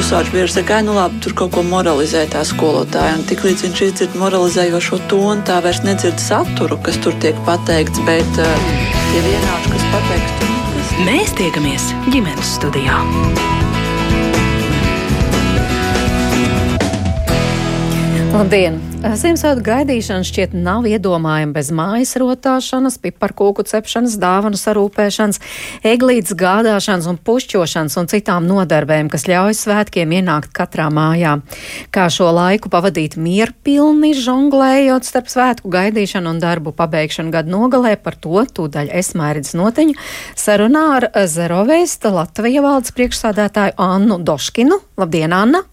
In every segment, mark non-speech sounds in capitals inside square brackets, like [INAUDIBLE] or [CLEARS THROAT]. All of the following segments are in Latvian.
pusauģis bieži saka, nu labi, tur kaut ko moralizē tā skolotāja. Un tiklīdz viņš izdzird moralizējošo tonu, tā vairs nedzird saturu, kas tur tiek pateikts, bet uh, tie vienādi, kas pateikts, tur. Mēs tiekamies ģimenes studijā. Labdien! Ziemassvētku gaidīšana šķiet nav iedomājama bez mājas rotāšanas, piparkūku cepšanas, dāvanu sarūpēšanas, eglītes gādāšanas un pušķošanas un citām nodarbēm, kas ļauj svētkiem ienākt katrā mājā. Kā šo laiku pavadīt mierpilni, žonglējot starp svētku gaidīšanu un darbu pabeigšanu gadu nogalē, par to tūdaļ es mērķis notiņu sarunā ar Zerovēsta Latvija valdes priekšsādātāju Annu Doškinu. Labdien, Anna!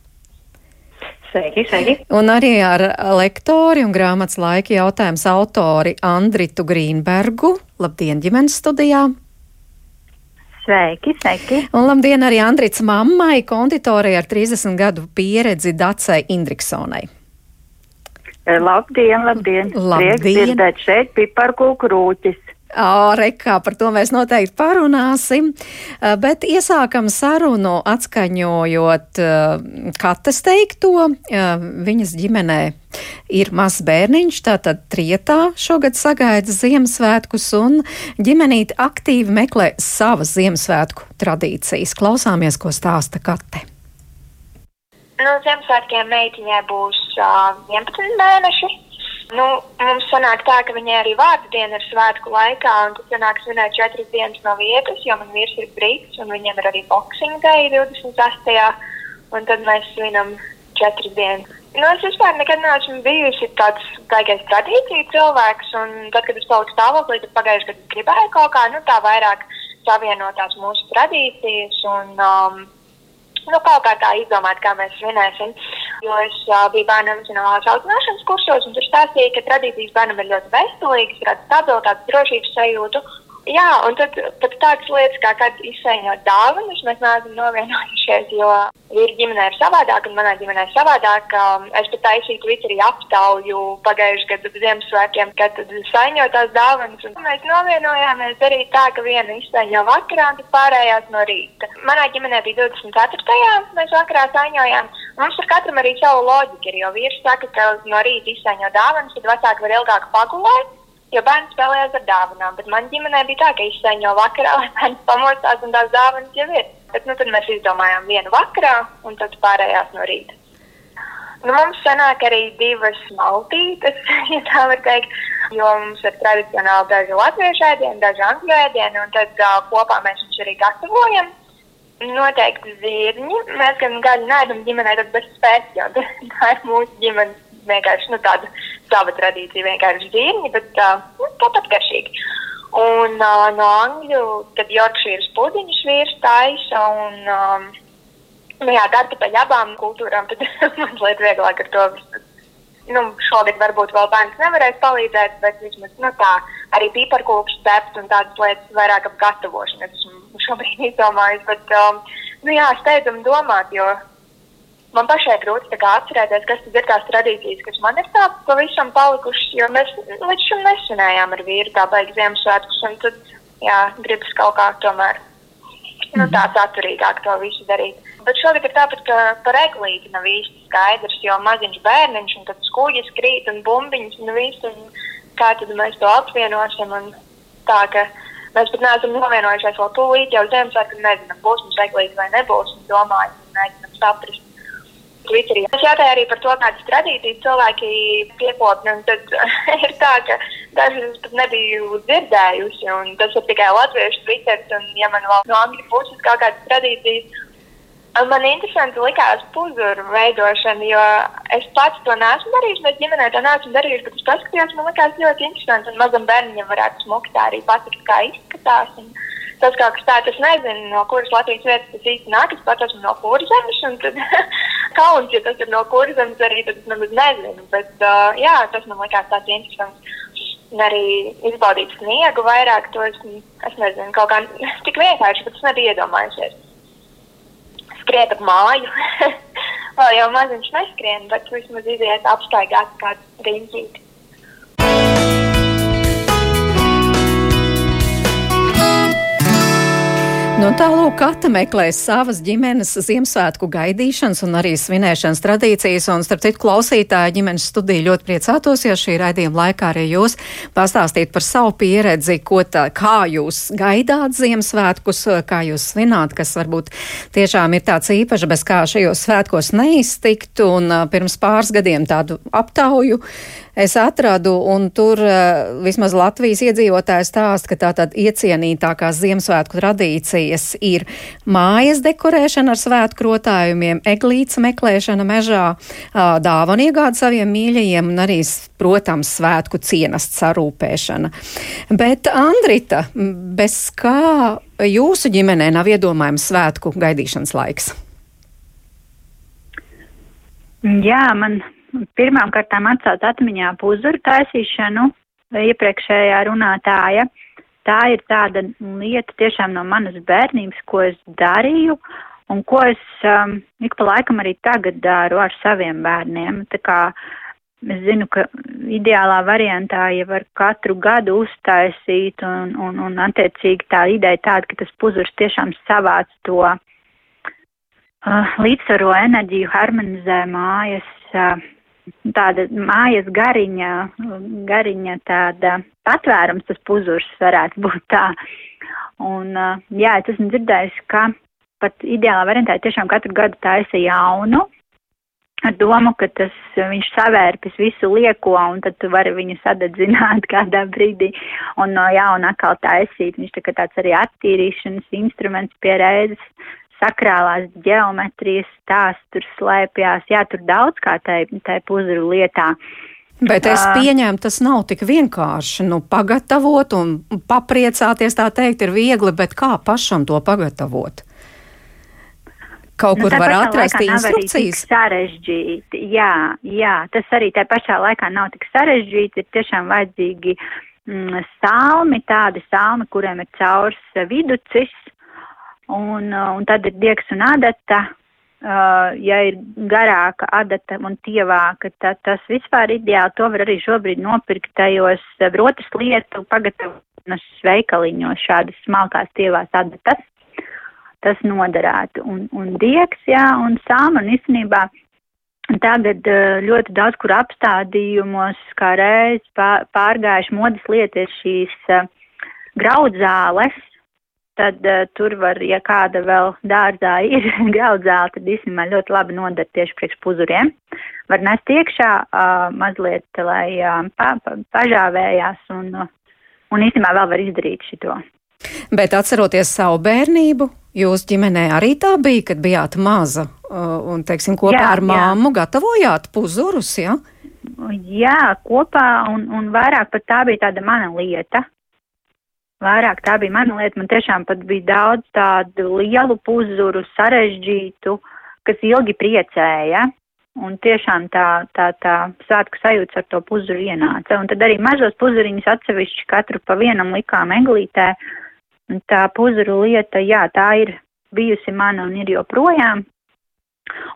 Sveiki, sveiki. Un arī ar lektori un grāmatas laika jautājums autori Andritu Grīnbergu. Labdien, ģimenes studijā! Sveiki, sveiki! Un labdien arī Andrits mammai, konditorai ar 30 gadu pieredzi Dacei Indriksonai. Labdien, labdien! Labdien. Prieks dzirdēt šeit piparkūku rūķis. Rekā par to mēs noteikti parunāsim, bet iesākam sarunu atskaņojot Katas teikto. Viņas ģimenē ir mazs bērniņš, tātad trietā šogad sagaida Ziemassvētkus un ģimenīte aktīvi meklē savas Ziemassvētku tradīcijas. Klausāmies, ko stāsta Kate. Nu, Ziemassvētkiem meitiņai būs uh, 11 mēneši. Nu, mums sanāk tā, ka viņai arī vārdu diena ir svētku laikā, un tas sanāk svinēt četras dienas no vietas, jo man vīrs ir brīvs, un viņiem ir arī boxing day 28. un tad mēs svinam četras dienas. Nu, es vispār nekad neesmu bijusi tāds baigais tradīciju cilvēks, un tad, kad es paliku stāvoklī, tad pagājuši gadu gribēju kaut kā, nu, tā vairāk savienotās mūsu tradīcijas un um, nu, kaut kā tā izdomāt, kā mēs svinēsim. Jo es uh, biju bērnu emocionālās audzināšanas kursos, un tur stāstīja, ka tradīcijas bērnam ir ļoti veselīgas, rada stabilitātes, drošības sajūtu. Jā, un tad pat tādas lietas, kā kad izsaiņot dāvanas, mēs neesam novienojušies, jo vīri ģimenē ir savādāk, un manā ģimenē ir savādāk. Es pat taisīju Twitterī aptauju pagājušajā gadā Ziemassvētkiem, kad tad saiņot tās dāvanas, un mēs novienojāmies darīt tā, ka viena izsaiņo vakarā, un tad pārējās no rīta. Manā ģimenē bija 24. mēs vakarā saiņojām. Mums ar katram arī savu loģiku ir, jo vīrs saka, ka no rīta izsaiņo dāvanas, tad vecāki var ilgāk pagulēt. Jo bērns spēlējās ar dāvanām, bet manā ģimenē bija tā, ka izsaiņo vakarā, lai bērns pamostās un tās dāvanas jau ir. Bet, nu, tad mēs izdomājām vienu vakarā un tad pārējās no rīta. Nu, mums sanāk arī divas maltītes, [LAUGHS] ja tā var teikt, jo mums ir tradicionāli daži latviešu ēdieni, daži angļu ēdieni, un tad uh, kopā mēs viņus arī gatavojam. Noteikti zirņi. Mēs gan gaļu neēdam ģimenē, tad bez spēks, [LAUGHS] jo tā ir mūsu ģimenes vienkārši nu, tāda sava tradīcija, vienkārši zīmīgi, bet uh, nu, tāpat garšīgi. Un uh, no angļu, tad Yorkshīras pudiņas vīrs taisa un, um, nu jā, kartupeļu abām kultūrām, tad [LAUGHS] mazliet vieglāk ar to. Nu, šogad varbūt vēl bērns nevarēs palīdzēt, bet vismaz nu, tā arī pīparkūks cept un tādas lietas vairāk ap gatavošanu. Es esmu šobrīd [LAUGHS] izdomājis, bet, um, nu jā, steidzam domāt, jo man pašai grūti atcerēties, kas ir tās tradīcijas, kas man ir tā pavisam palikušas, jo mēs līdz šim nesenējām ar vīru tā beigas Ziemassvētkus, un tad, jā, gribas kaut kā tomēr, nu, tā mhm. saturīgāk to visu darīt. Bet šogad ir tāpat, ka par eglīti nav īsti skaidrs, jo maziņš bērniņš, un tad skuģis krīt un bumbiņas un viss, un kā tad mēs to apvienosim, un tā, ka mēs pat neesam novienojušies vēl tūlīt jau Ziemassvētku, nezinām, būs mums eglīti vai nebūs, un domājam, un mēģinam saprast. Twitterī. Es jautāju arī par to, kādas tradīcijas cilvēki piekopja. Tad [LAUGHS] ir tā, ka dažas pat nebiju dzirdējusi, un tas ir tikai latviešu Twitter, un ja man vēl no angļu puses kaut kādas tradīcijas. Man interesanti likās puzuru veidošana, jo es pats to neesmu darījis, bet ģimenē to neesmu darījis. Bet es paskatījos, man likās ļoti interesanti, un mazam bērnam varētu smukt tā arī patikt, kā izskatās. Un, tas kaut kas tāds, es nezinu, no kuras Latvijas vietas tas īsti nāk. Es pats esmu no kurzemes, un tad [LAUGHS] kauns, ja tas ir no kurzemes arī, tad es nemaz nezinu. Bet, uh, jā, tas man likās tāds interesants. Un arī izbaudīt sniegu vairāk, to es, es nezinu, kaut kā [LAUGHS] tik vienkārši, bet es nebiju iedomājusies. Skriet ap māju. [LAUGHS] Vēl jau maziņš neskrien, bet vismaz iziet apstaigāt kādu riņķīti. Nu, Tālāk, katra meklē savas ģimenes Ziemassvētku gaidīšanas un arī svinēšanas tradīcijas. Un, starp citu, klausītāji ģimenes studija ļoti priecātos, ja šī raidījuma laikā arī jūs pastāstītu par savu pieredzi, tā, kā jūs gaidāt Ziemassvētkus, kā jūs svināt, kas varbūt tiešām ir tāds īpašs, bez kā šajos svētkos neiztikt. Un pirms pāris gadiem tādu aptauju es atradu, un tur vismaz Latvijas iedzīvotājs stāsta, ka tā tad iecienītākās Ziemassvētku tradīcijas ir mājas dekorēšana ar svētku rotājumiem, eglītes meklēšana mežā, dāvanu iegāda saviem mīļajiem un arī, protams, svētku cienasts sarūpēšana. Bet, Andrita, bez kā jūsu ģimenē nav iedomājams svētku gaidīšanas laiks? Jā, man pirmām kārtām atcelt atmiņā puzuru taisīšanu iepriekšējā runātāja. Tā ir tāda lieta tiešām no manas bērnības, ko es darīju un ko es um, ik pa laikam arī tagad daru ar saviem bērniem. Tā kā es zinu, ka ideālā variantā jau var katru gadu uztaisīt un, un, un attiecīgi tā ideja tāda, ka tas puzurs tiešām savāc to uh, līdzsvaro enerģiju, harmonizē mājas. Uh, tāda mājas gariņa, gariņa tāda patvērums, tas puzurs varētu būt tā. Un, jā, es esmu dzirdējis, ka pat ideālā variantā tiešām katru gadu taisa jaunu, ar domu, ka tas viņš savērpis visu lieko, un tad tu vari viņu sadedzināt [LAUGHS] kādā brīdī un no jauna atkal taisīt. Viņš tā kā tāds arī attīrīšanas instruments pie reizes sakrālās geometrijas stāsts tur slēpjās. Jā, tur daudz kā tai, tai puzuru lietā. Bet es pieņēmu, tas nav tik vienkārši. Nu, pagatavot un papriecāties, tā teikt, ir viegli, bet kā pašam to pagatavot? Kaut nu, kur var atrast instrukcijas. Sarežģīti, jā, jā, tas arī tā pašā laikā nav tik sarežģīti, ir tiešām vajadzīgi mm, salmi, tādi salmi, kuriem ir caurs viducis, un, uh, un tad ir diegs un adata. Uh, ja ir garāka adata un tievāka, tad tas vispār ideāli. To var arī šobrīd nopirkt tajos brotas lietu pagatavošanas veikaliņos, šādas smalkās tievās adatas. Tas noderētu. Un, un diegs, jā, un sāma, un īstenībā tagad uh, ļoti daudz kur apstādījumos, kā reiz pārgājuši modas lietas šīs uh, graudzāles, tad uh, tur var, ja kāda vēl dārzā [LAUGHS] ir graudzāle, tad īstenībā ļoti labi nodara tieši priekš puzuriem. Var nest iekšā uh, mazliet, lai uh, pa, pa, pažāvējās un, uh, un īstenībā vēl var izdarīt šito. Bet atceroties savu bērnību, jūs ģimenē arī tā bija, kad bijāt maza uh, un, teiksim, kopā jā, ar māmu jā. gatavojāt puzurus, jā? Jā, kopā un, un vairāk pat tā bija tāda mana lieta vairāk tā bija mana lieta. Man tiešām pat bija daudz tādu lielu puzuru, sarežģītu, kas ilgi priecēja. Un tiešām tā, tā, tā svētku sajūta ar to puzuru ienāca. Un tad arī mazos puzuriņus atsevišķi katru pa vienam likām eglītē. Un tā puzuru lieta, jā, tā ir bijusi mana un ir joprojām.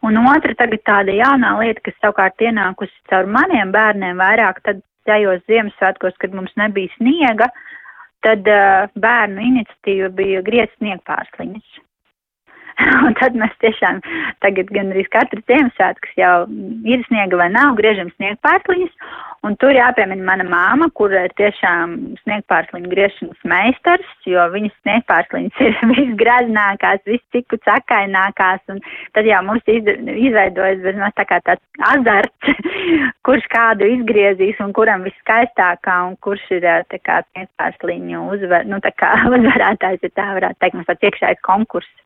Un otra tagad tāda jaunā lieta, kas savukārt ienākusi caur maniem bērniem vairāk tad tajos Ziemassvētkos, kad mums nebija sniega, uh, tad uh, bērnu iniciatīva bija griezt sniegpārsliņas. [LAUGHS] Un tad mēs tiešām tagad gan arī katru Ziemassvētkus jau ir sniega vai nav, griežam sniegpārsliņas. Un tur jāpiemina mana māma, kur ir tiešām sniegpārsliņu griešanas meistars, jo viņas sniegpārsliņas ir [LAUGHS] visgraznākās, visciku cakainākās. Un tad jau mums izveidojas bezmaz tā kā tāds azarts, [LAUGHS] kurš kādu izgriezīs un kuram viskaistākā un kurš ir tā kā sniegpārsliņu uzvar, nu tā kā uzvarētājs, ja tā varētu teikt, mums tāds iekšējais konkurss.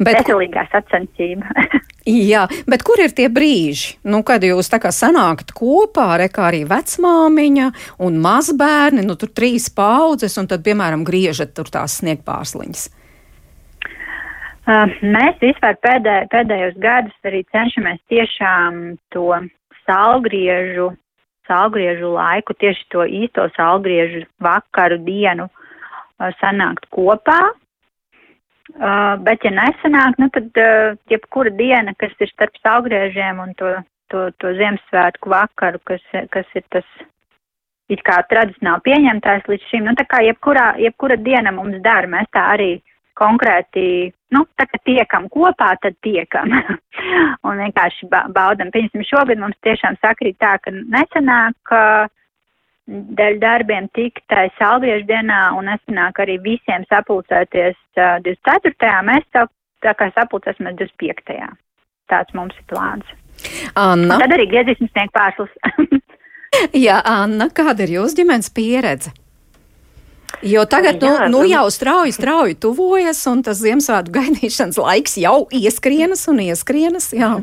Bet, Veselīgā sacensība. [LAUGHS] jā, bet kur ir tie brīži, nu, kad jūs tā kā sanākat kopā, rekā arī vecmāmiņa un mazbērni, nu, tur trīs paudzes, un tad, piemēram, griežat tur tās sniegpārsliņas? Uh, mēs vispār pēdē, pēdējos gadus arī cenšamies tiešām to salgriežu, salgriežu laiku, tieši to īsto salgriežu vakaru dienu uh, sanākt kopā, Uh, bet, ja nesanāk, nu, tad uh, jebkura diena, kas ir starp saugriežiem un to, to, to Ziemassvētku vakaru, kas, kas ir tas it kā tradicionāli pieņemtājs līdz šim, nu, tā kā jebkurā, jebkura diena mums dara, mēs tā arī konkrēti, nu, tā kā tiekam kopā, tad tiekam. [LAUGHS] un vienkārši ba baudam. Pieņemsim, šogad mums tiešām sakrīt tā, ka nesenāk dēļ darbiem tiktai saldiešu dienā un nesenāk arī visiem sapulcēties uh, 24. Mēs tā, tā kā sapulcēsimies 25. Tāds mums ir plāns. Anna. Un tad arī griezīsim sniegt pārslas. [LAUGHS] Jā, Anna, kāda ir jūsu ģimenes pieredze? Jo tagad nu, nu, nu- jau strauji, strauji tuvojas, un tas Ziemassvētku gaidīšanas laiks jau ieskrienas un ieskrienas. Jā.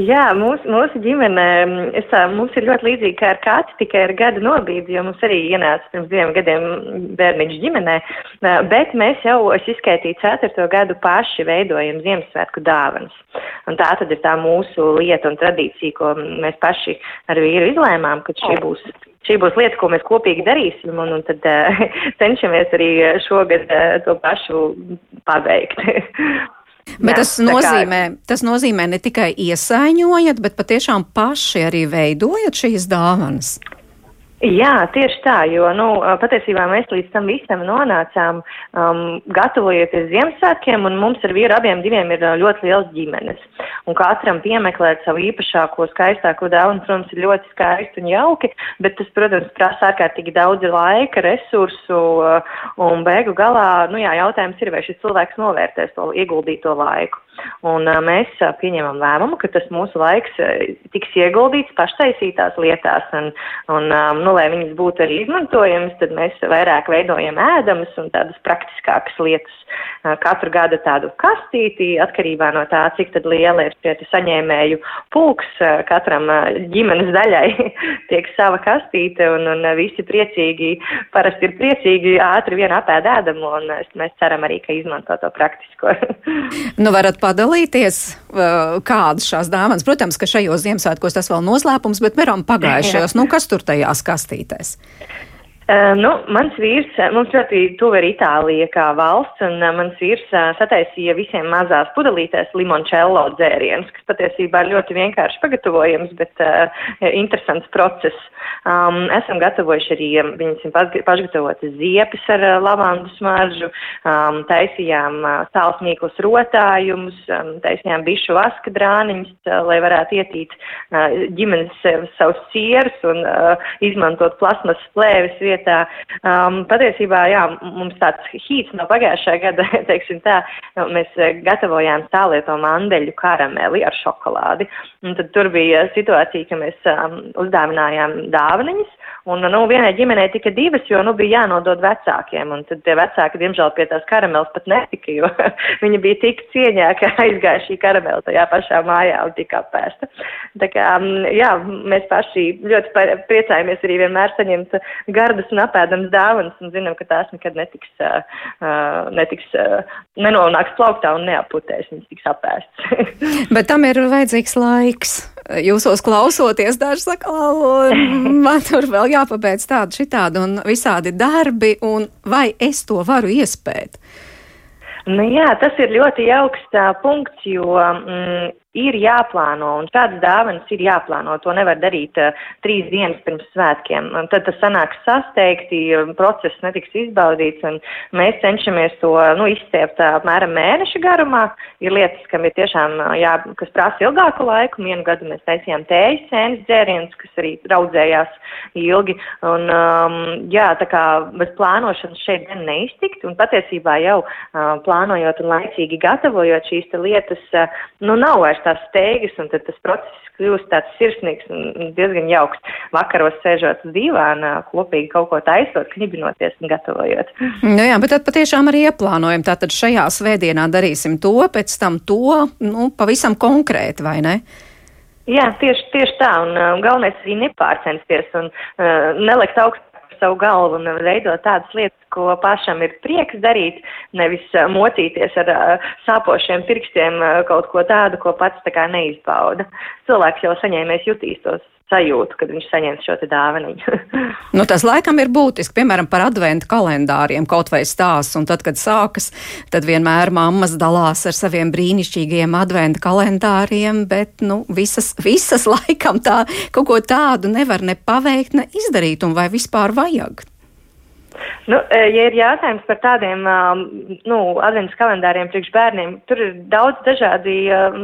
Jā, mūsu, mūsu ģimene, mm, es, mums ir ļoti līdzīga kā ar kāds, tikai ar gadu nobīdi, jo mums arī ienāca pirms diviem gadiem bērniņš ģimenē, bet mēs jau, es izskaitīju ceturto gadu paši veidojam Ziemassvētku dāvanas. Un tā tad ir tā mūsu lieta un tradīcija, ko mēs paši ar vīru izlēmām, ka šī būs. Šī būs lieta, ko mēs kopīgi darīsim, un, un tad uh, [LAUGHS] cenšamies arī šogad uh, to pašu paveikt. [LAUGHS] Bet Jā, tas tā kā- nozīmē, tas nozīmē ne tikai iesaiņojat, bet patiešām paši arī veidojat šīs dāvanas. Jā, tieši tā, jo, nu, patiesībā mēs līdz tam visam nonācām, um, gatavojoties Ziemassvētkiem, un mums ar vīru abiem diviem ir ļoti liels ģimenes. Un katram piemeklēt savu īpašāko, skaistāko dāvanu, protams, ir ļoti skaisti un jauki, bet tas, protams, prasa ārkārtīgi daudz laika, resursu, un beigu galā, nu jā, jautājums ir, vai šis cilvēks novērtēs to ieguldīto laiku. Un mēs pieņemam lēmumu, ka tas mūsu laiks tiks ieguldīts paštaisītās lietās, un, un nu, lai viņas būtu arī izmantojamas, tad mēs vairāk veidojam ēdamas un tādas praktiskākas lietas. Katru gadu tādu kastīti, atkarībā no tā, cik tad liela ir šie saņēmēju pulks, katram ģimenes daļai [LAUGHS] tiek sava kastīte, un, un visi priecīgi, parasti ir priecīgi ātri vien apēd ēdamu, un mēs ceram arī, ka izmanto to praktisko. [LAUGHS] Nu, varat padalīties, kādas šās dāvanas. Protams, ka šajos Ziemassvētkos tas vēl noslēpums, bet meram pagājušajos, nu, kas tur tajās kastītēs? Uh, nu, mans vīrs, uh, mums ļoti tuva ir Itālija kā valsts, un uh, mans vīrs uh, sataisīja visiem mazās pudelītēs limoncello dzērienus, kas patiesībā ir ļoti vienkārši pagatavojams, bet uh, interesants process. Um, esam gatavojuši arī um, viņas pašgatavotas ziepes ar uh, lavandu smaržu, um, taisījām uh, sālsmīklus rotājumus, um, taisījām bišu vaska drāniņus, uh, lai varētu ietīt uh, ģimenes sev savus sierus un uh, izmantot plasmas plēves vietā. Um, patiesībā, jā, mums tāds hīts no pagājušā gada, [LAUGHS] teiksim tā, mēs eh, gatavojām sālieto mandeļu karameli ar šokolādi. Un tad tur bija situācija, ka mēs um, uzdāvinājām dāvaniņas, un, nu, vienai ģimenei tika divas, jo, nu, bija jānodod vecākiem, un tad tie vecāki, diemžēl, pie tās karameles pat netika, jo [LAUGHS] viņa bija tik cieņā, ka [LAUGHS] aizgāja šī karamela tajā pašā mājā un tika apēsta. Tā kā, um, jā, mēs paši ļoti priecājamies arī vienmēr saņemt gardas un apēdams dāvanas un zinām, ka tās nekad netiks, uh, netiks uh, nenonāks plauktā un neaputēs, viņas tiks apēsts. [LAUGHS] Bet tam ir vajadzīgs laiks. Jūsos klausoties, daži saka, "O, man tur vēl jāpabeidz tādu, šitādu un visādi darbi, un vai es to varu iespēt? Nu, jā, tas ir ļoti jauks tā, punkts, jo mm, ir jāplāno, un šādas dāvanas ir jāplāno. To nevar darīt uh, trīs dienas pirms svētkiem. Un tad tas sanāks sasteigti, process netiks izbaudīts, un mēs cenšamies to nu, izstiept apmēram mēneša garumā. Ir lietas, kam ir tiešām uh, jā, kas prasa ilgāku laiku. Vienu gadu mēs taisījām tējas sēnes dzērienus, kas arī raudzējās ilgi. Un, um, jā, tā kā bez plānošanas šeit gan neiztikt, un patiesībā jau uh, plānojot un laicīgi gatavojot šīs lietas, uh, nu nav vairs tās steigas, un tad tas process kļūst tāds sirsnīgs un diezgan jauks. Vakaros sēžot uz dīvāna, kopīgi kaut ko taisot, knibinoties un gatavojot. Nu jā, bet tad patiešām arī ieplānojam. Tātad šajā svētdienā darīsim to, pēc tam to, nu, pavisam konkrēti, vai ne? Jā, tieši, tieši tā, un uh, galvenais arī nepārcensties un uh, nelikt augstu savu galvu un veidot tādas lietas, ko pašam ir prieks darīt, nevis uh, mocīties ar uh, sāpošiem pirkstiem uh, kaut ko tādu, ko pats tā kā neizbauda. Cilvēks jau saņēmējs jutīs tos sajūtu, kad viņš saņems šo te dāvaniņu. [LAUGHS] Nu, tas laikam ir būtiski, piemēram, par adventu kalendāriem kaut vai stāsts, un tad, kad sākas, tad vienmēr mammas dalās ar saviem brīnišķīgiem adventu kalendāriem, bet, nu, visas, visas [LAUGHS] laikam tā, kaut ko tādu nevar ne paveikt, ne izdarīt, un vai vispār vajag. Nu, e, ja ir jautājums par tādiem nu, adventas kalendāriem priekš bērniem, tur ir daudz dažādi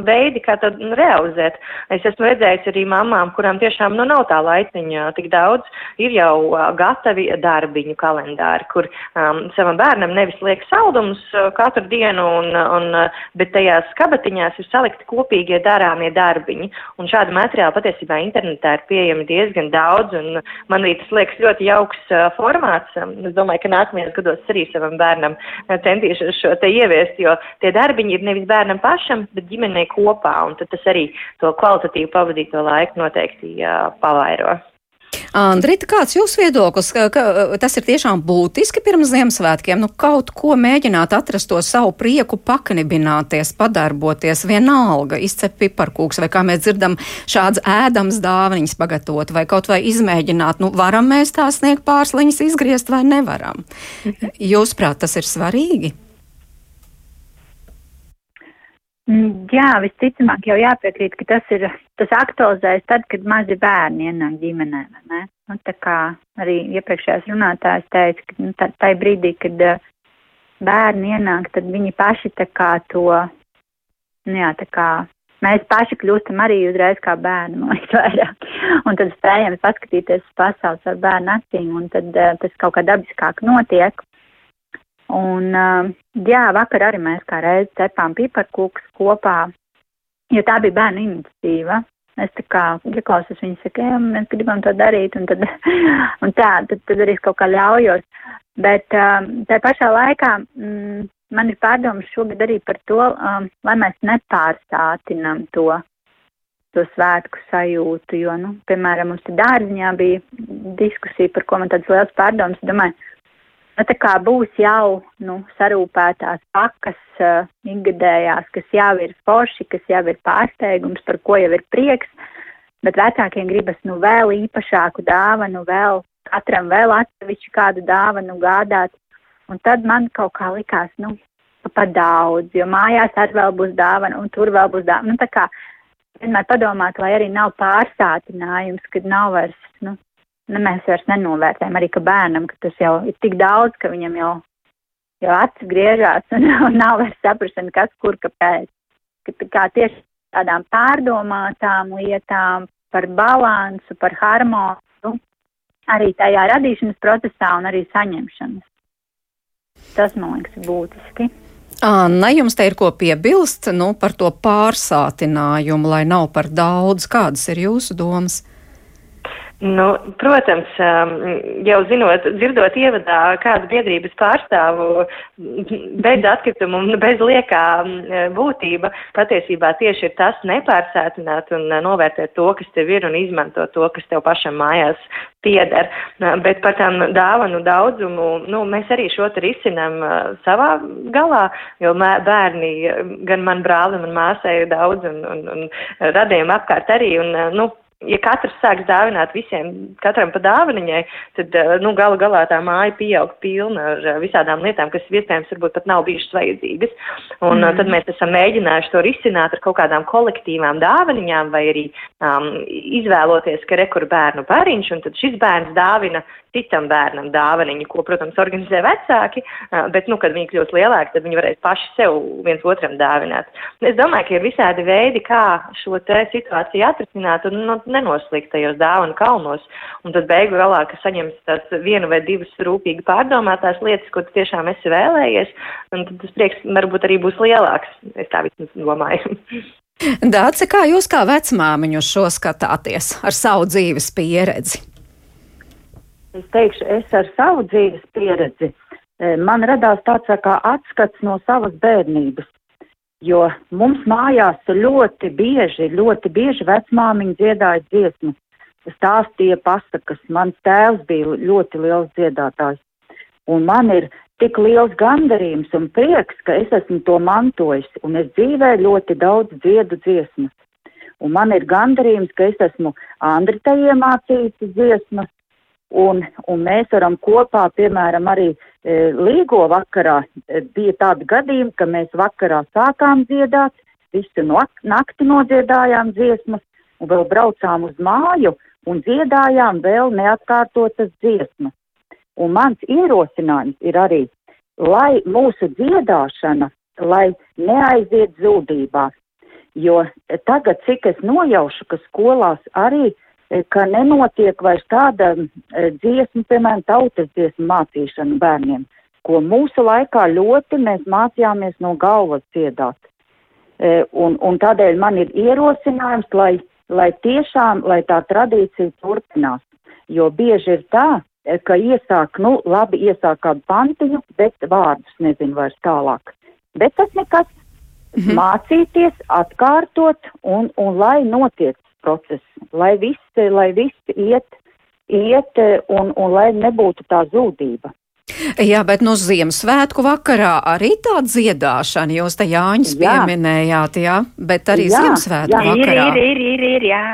veidi, kā to realizēt. Es esmu redzējis arī mamām, kurām tiešām nu, nav tā laiciņa tik daudz, ir jau gatavi darbiņu kalendāri, kur um, savam bērnam nevis liek saldumus katru dienu, un, un, bet tajās kabatiņās ir salikti kopīgie darāmie darbiņi. Un šādu materiālu patiesībā internetā ir pieejami diezgan daudz, un man arī tas liekas ļoti jauks formāts. Es domāju, domāju, ka nākamajos gados arī savam bērnam eh, centīšos šo te ieviest, jo tie darbiņi ir nevis bērnam pašam, bet ģimenei kopā, un tad tas arī to kvalitatīvu pavadīto laiku noteikti uh, pavairo. Andrita, kāds jūs viedoklis, ka, ka tas ir tiešām būtiski pirms Ziemassvētkiem, nu kaut ko mēģināt atrast to savu prieku, paknibināties, padarboties, vienalga, izcep piparkūks, vai kā mēs dzirdam, šāds ēdams dāvaniņas pagatavot, vai kaut vai izmēģināt, nu varam mēs tā sniegt pārsliņas izgriezt vai nevaram. Mhm. Jūs prāt, tas ir svarīgi? Mm, jā, visticamāk jau jāpiekrīt, ka tas ir, tas aktualizējas tad, kad mazi bērni ienāk ģimenē, vai ne? Nu, tā kā arī iepriekšējās runātājs teica, ka nu, tā, tā brīdī, kad uh, bērni ienāk, tad viņi paši tā kā to, nu jā, tā kā mēs paši kļūstam arī uzreiz kā bērni, man liekas, vairāk. Un tad spējam paskatīties uz pasaules ar bērnu acīm, un tad uh, tas kaut kā dabiskāk notiek. Un, jā, vakar arī mēs kā reizi cepām piparkūkus kopā, jo tā bija bērnu iniciatīva. Es tā kā ieklausos viņas saka, jā, mēs gribam to darīt, un tad, [LAUGHS] un tā, tad, tad arī es kaut kā ļaujos. Bet tā pašā laikā mm, man ir pārdomas šogad arī par to, um, lai mēs nepārstātinam to, to svētku sajūtu, jo, nu, piemēram, mums dārziņā bija diskusija, par ko man tāds liels pārdomas, domāju, nu, tā kā būs jau nu, sarūpētās pakas uh, ikgadējās, kas jau ir forši, kas jau ir pārsteigums, par ko jau ir prieks, bet vecākiem gribas nu vēl īpašāku dāvanu, vēl katram vēl atsevišķu kādu dāvanu gādāt, un tad man kaut kā likās, nu, pa daudz, jo mājās arī vēl būs dāvana, un tur vēl būs dāvana. Nu, tā kā vienmēr padomāt, lai arī nav pārstātinājums, kad nav vairs, nu, ne, mēs vairs nenovērtējam arī, ka bērnam, ka tas jau ir tik daudz, ka viņam jau, jau acis griežās un [LAUGHS] nav vairs saprašana, kas, kur, kāpēc. Ka, kā tieši tādām pārdomātām lietām, par balansu, par harmoniju, arī tajā radīšanas procesā un arī saņemšanas. Tas, man liekas, ir būtiski. Anna, jums te ir ko piebilst nu, par to pārsātinājumu, lai nav par daudz. Kādas ir jūsu domas? Nu, protams, um, jau zinot, dzirdot ievadā kādu biedrības pārstāvu bez atkritumu un bez liekā um, būtība, patiesībā tieši ir tas nepārsētināt un uh, novērtēt to, kas tev ir un izmantot to, kas tev pašam mājās pieder. Uh, bet par tām dāvanu daudzumu, nu, mēs arī šo te risinām uh, savā galā, jo bērni, gan man brāli, man māsai ir daudz un, un, un radījumi apkārt arī. Un, nu, ja katrs sāks dāvināt visiem, katram pa dāvaniņai, tad, eh, nu, gala galā tā māja pieaug pilna ar eh, visādām lietām, kas iespējams varbūt pat nav bijušas vajadzīgas. Un mm. tad mēs esam mēģinājuši to risināt ar kaut kādām kolektīvām dāvaniņām vai arī um, izvēloties, ka rekur bērnu bariņš, un tad šis bērns dāvina citam bērnam dāvaniņu, ko, protams, organizē vecāki, bet, nu, kad viņi kļūs lielāki, tad viņi varēs paši sev viens otram dāvināt. Es domāju, ka ir visādi veidi, kā šo te situāciju atrisināt un nu, nenoslīgt tajos dāvanu kalnos, un tad beigu galā, ka saņems tās vienu vai divas rūpīgi pārdomātās lietas, ko tu tiešām esi vēlējies, un tad tas prieks varbūt arī būs lielāks, es tā vismaz domāju. [LAUGHS] Dāce, kā jūs kā vecmāmiņu šo skatāties ar savu dzīves pieredzi? Es teikšu, es ar savu dzīves pieredzi, e, man radās tāds kā atskats no savas bērnības, jo mums mājās ļoti bieži, ļoti bieži vecmāmiņa dziedāja dziesmas, stāstīja pasakas, mans tēvs bija ļoti liels dziedātājs, un man ir tik liels gandarījums un prieks, ka es esmu to mantojis, un es dzīvē ļoti daudz dziedu dziesmas. Un man ir gandarījums, ka es esmu Andritai iemācījis dziesmas, Un, un mēs varam kopā, piemēram, arī e, līgo vakarā e, bija tādi gadījumi, ka mēs vakarā sākām dziedāt, visu no, nakti nodziedājām dziesmas un vēl braucām uz māju un dziedājām vēl neatkārtotas dziesmas. Un mans ierosinājums ir arī, lai mūsu dziedāšana, lai neaiziet zudībā. Jo tagad, cik es nojaušu, ka skolās arī, ka nenotiek vairs tāda dziesma, piemēram, tautas dziesmu mācīšana bērniem, ko mūsu laikā ļoti mēs mācījāmies no galvas dziedāt. Un, un tādēļ man ir ierosinājums, lai, lai tiešām, lai tā tradīcija turpinās. Jo bieži ir tā, ka iesāk, nu, labi, iesāk kādu pantiņu, bet vārdus nezinu vairs tālāk. Bet tas nekas. Mm -hmm. Mācīties, atkārtot un, un lai notiek process, lai visi, lai visi iet, iet un, un lai nebūtu tā zūdība. Jā, bet no Ziemassvētku vakarā arī tā dziedāšana, jūs te Jāņus jā. pieminējāt, jā, bet arī jā, Ziemassvētku jā, vakarā. Ir, ir, ir, ir, ir, jā.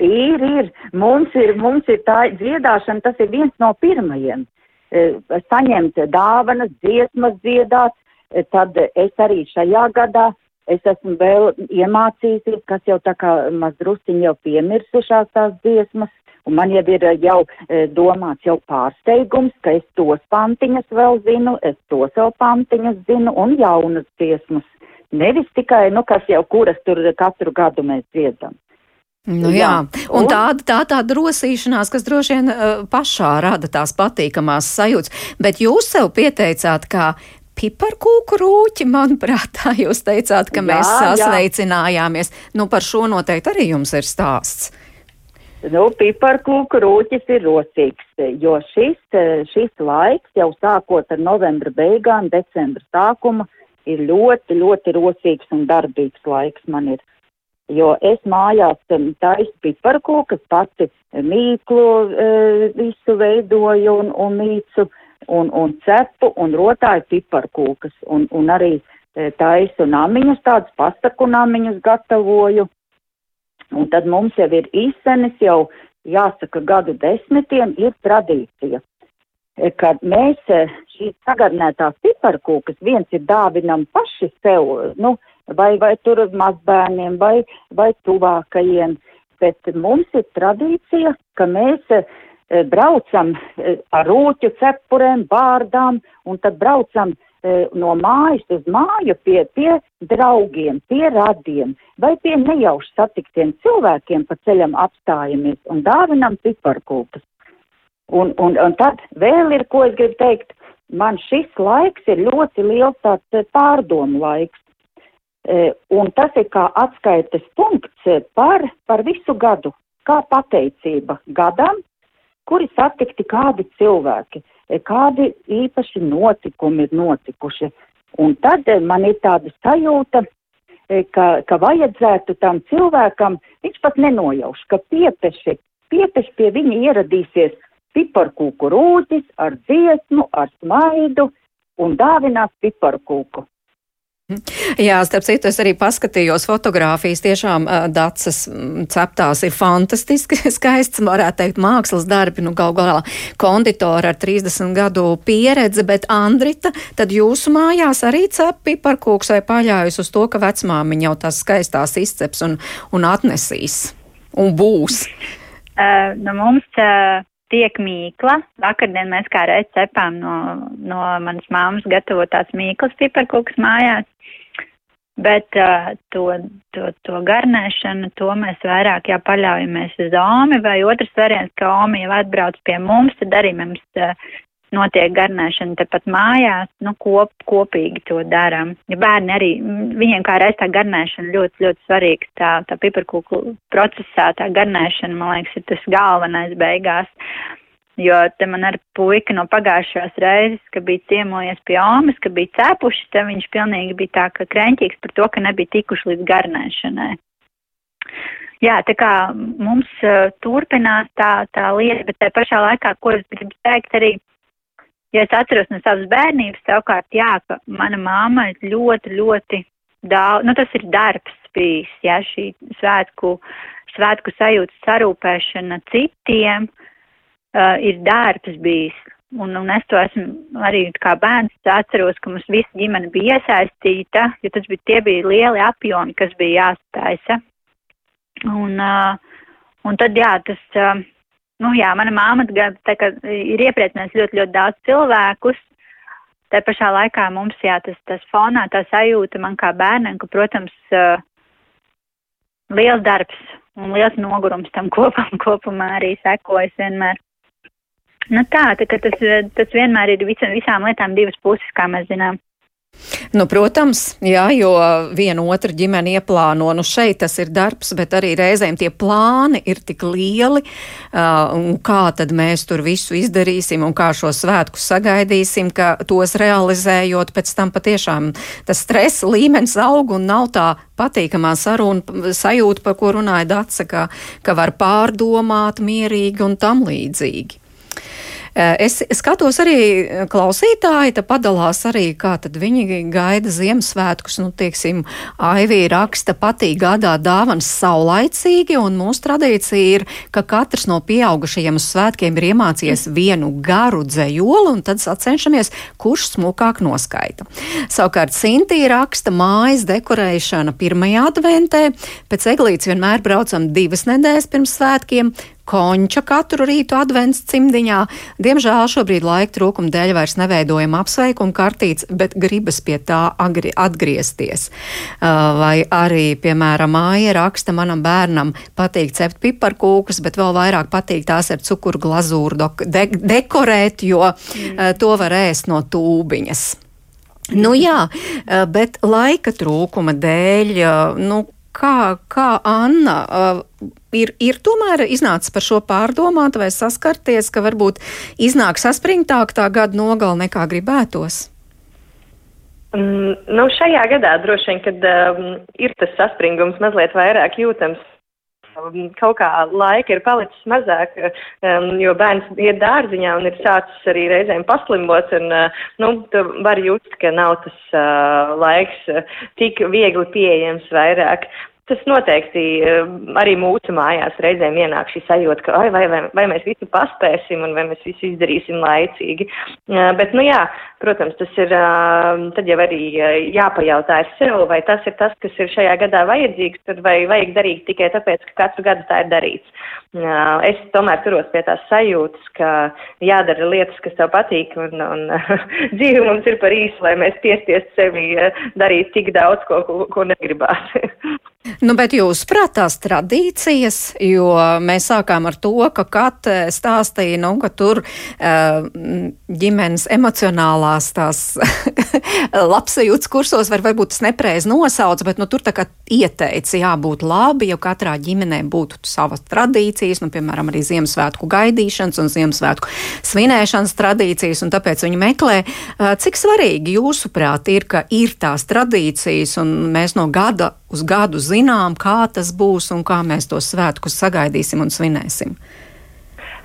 Ir, ir. Mums ir, mums ir tā dziedāšana, tas ir viens no pirmajiem. Saņemt dāvanas, dziesmas dziedāt, tad es arī šajā gadā es esmu vēl iemācījusies, kas jau tā kā mazdrusciņi jau piemirsušās tās dziesmas, un man jau ir jau e, domāts jau pārsteigums, ka es tos pantiņas vēl zinu, es tos vēl pantiņas zinu, un jaunas dziesmas. Nevis tikai, nu, kas jau kuras tur katru gadu mēs dziedam. Nu, jā, un tāda tā, tā drosīšanās, kas droši vien uh, pašā rada tās patīkamās sajūtas, bet jūs sev pieteicāt kā piparkūku rūķi, manuprāt, tā jūs teicāt, ka jā, mēs sasveicinājāmies. Jā. Nu, par šo noteikti arī jums ir stāsts. Nu, piparkūku rūķis ir rosīgs, jo šis, šis laiks jau sākot ar novembra beigām, decembra sākuma ir ļoti, ļoti rosīgs un darbīgs laiks man ir. Jo es mājās taisu piparkūkas, pati mīklu e, visu veidoju un, un mīcu. E, un, un cepu un rotāju piparkūkas un, un arī e, taisu namiņus, tādus pastaku namiņus gatavoju. Un tad mums jau ir īstenis, jau jāsaka gadu desmitiem, ir tradīcija, e, kad mēs e, šīs sagarnētās piparkūkas viens ir dāvinam paši sev, nu, vai, vai tur mazbērniem, vai, vai tuvākajiem, bet mums ir tradīcija, ka mēs braucam eh, ar rūķu cepurēm, bārdām, un tad braucam eh, no mājas uz māju pie, pie draugiem, pie radiem vai pie nejauši satiktiem cilvēkiem pa ceļam apstājamies un dāvinam piparkūkas. Un, un, un tad vēl ir, ko es gribu teikt, man šis laiks ir ļoti liels tāds pārdomu laiks. Un tas ir kā atskaites punkts par, par visu gadu, kā pateicība gadam, kuri satikti kādi cilvēki, e, kādi īpaši notikumi ir notikuši. Un tad e, man ir tāda sajūta, e, ka, ka vajadzētu tam cilvēkam, viņš pat nenojauš, ka piepeši, piepeši pie viņa ieradīsies piparkūku rūtis ar dziesmu, ar smaidu un dāvinās piparkūku. Jā, starp citu, es arī paskatījos fotogrāfijas. Tiešām uh, dacis ceptās ir fantastiski [LAUGHS] skaists, varētu teikt, mākslas darbi. Nu, gal galā konditora ar 30 gadu pieredzi, bet Andrita, tad jūsu mājās arī cep piparkūks vai paļājas uz to, ka vecmāmiņa jau tās skaistās izceps un, un atnesīs un būs? Uh, nu, mums uh, tiek mīkla. Vakardien mēs kā reiz cepām no, no manas māmas gatavotās mīklas piparkūks mājās. Bet uh, to, to, to garnēšanu, to mēs vairāk jā, paļaujamies uz Omi, vai otrs variants, ka Omi jau atbrauc pie mums, tad arī mums uh, notiek garnēšana tepat mājās, nu, kop, kopīgi to darām. Ja bērni arī, viņiem kā reiz tā garnēšana ļoti, ļoti svarīgs, tā, tā piparkūku procesā, tā garnēšana, man liekas, ir tas galvenais beigās. Jo te man ar puika no pagājušās reizes, ka bija ciemojies pie omas, ka bija cēpuši, te viņš pilnīgi bija tā, ka kreņķīgs par to, ka nebija tikuši līdz garnēšanai. Jā, tā kā mums uh, turpinās tā, tā lieta, bet tā pašā laikā, ko es gribu teikt arī, ja es atceros no savas bērnības, savukārt, jā, ka mana māma ļoti, ļoti daudz, nu tas ir darbs bijis, jā, šī svētku, svētku sajūtas sarūpēšana citiem, uh, ir darbs bijis. Un, un es to esmu arī kā bērns atceros, ka mums visa ģimene bija iesaistīta, jo tas bija, tie bija lieli apjomi, kas bija jāspēja. Un, uh, un tad, jā, tas, uh, nu jā, mana māma tā kā ir iepriecinājusi ļoti, ļoti daudz cilvēkus. Tā pašā laikā mums, jā, tas, tas fonā, tā sajūta man kā bērnam, ka, protams, uh, liels darbs un liels nogurums tam kopam [LAUGHS] kopumā arī sekojas vienmēr. Nu tā, tā tas, tas vienmēr ir visam, visām lietām divas puses, kā mēs zinām. Nu, protams, jā, jo viena otra ģimene ieplāno, nu šeit tas ir darbs, bet arī reizēm tie plāni ir tik lieli, uh, un kā tad mēs tur visu izdarīsim un kā šo svētku sagaidīsim, ka tos realizējot pēc tam patiešām tas stresa līmenis aug un nav tā patīkamā saruna sajūta, par ko runāja Dace, ka, ka var pārdomāt mierīgi un tam līdzīgi. Eh, es skatos arī eh, klausītāji, te padalās arī, kā tad viņi gaida Ziemassvētkus, nu, tieksim, Aivī raksta patīk gādāt dāvanas saulaicīgi, un mūsu tradīcija ir, ka katrs no pieaugušajiem uz svētkiem ir iemācījies vienu garu dzējoli, un tad sacenšamies, kurš smukāk noskaita. Savukārt Sintīja raksta mājas dekorēšana pirmajā adventē, pēc eglītes vienmēr braucam divas nedēļas pirms svētkiem, konča katru rītu advents cimdiņā. Diemžēl šobrīd laika trūkuma dēļ vairs neveidojam apsveikumu kartītes, bet gribas pie tā atgriezties. Uh, vai arī, piemēram, māja raksta manam bērnam patīk cept piparkūkus, bet vēl vairāk patīk tās ar cukuru glazūru de dekorēt, jo mm. to var ēst no tūbiņas. Nu jā, uh, bet laika trūkuma dēļ, nu, kā, kā Anna uh, ir, ir tomēr iznācis par šo pārdomāt vai saskarties, ka varbūt iznāk saspringtāk tā gada nogala nekā gribētos? Mm, nu, šajā gadā droši vien, kad um, ir tas saspringums mazliet vairāk jūtams, kaut kā laika ir palicis mazāk, um, jo bērns iet dārziņā un ir sācis arī reizēm paslimot, un, uh, nu, tu vari just, ka nav tas uh, laiks uh, tik viegli pieejams vairāk. Tas noteikti eh, arī mūsu mājās reizēm ienāk šī sajūta, ka vai, vai, vai mēs visu paspēsim un vai mēs visu izdarīsim laicīgi. Eh, bet, nu jā, protams, tas ir, eh, tad jau arī jāpajautā sev, vai tas ir tas, kas ir šajā gadā vajadzīgs, vai vajag darīt tikai tāpēc, ka katru gadu tā ir darīts. Es tomēr turos pie tās sajūtas, ka jādara lietas, kas tev patīk, un, un [LAUGHS] dzīve mums ir par īsu, lai mēs piestiest sevi darīt tik daudz, ko, ko, ko negribās. [LAUGHS] Nu, bet jūs prātās tradīcijas, jo mēs sākām ar to, ka Kate stāstīja, nu, ka tur uh, ģimenes emocionālās tās [LAUGHS] labsajūtas kursos var varbūt tas nepreiz nosauc, bet, nu, tur tā kā ieteica jābūt labi, jo katrā ģimenē būtu savas tradīcijas, nu, piemēram, arī Ziemassvētku gaidīšanas un Ziemassvētku svinēšanas tradīcijas, un tāpēc viņi meklē, uh, cik svarīgi jūsuprāt ir, ka ir tās tradīcijas, un mēs no gada uz gadu zinām, kā tas būs un kā mēs tos svētkus sagaidīsim un svinēsim.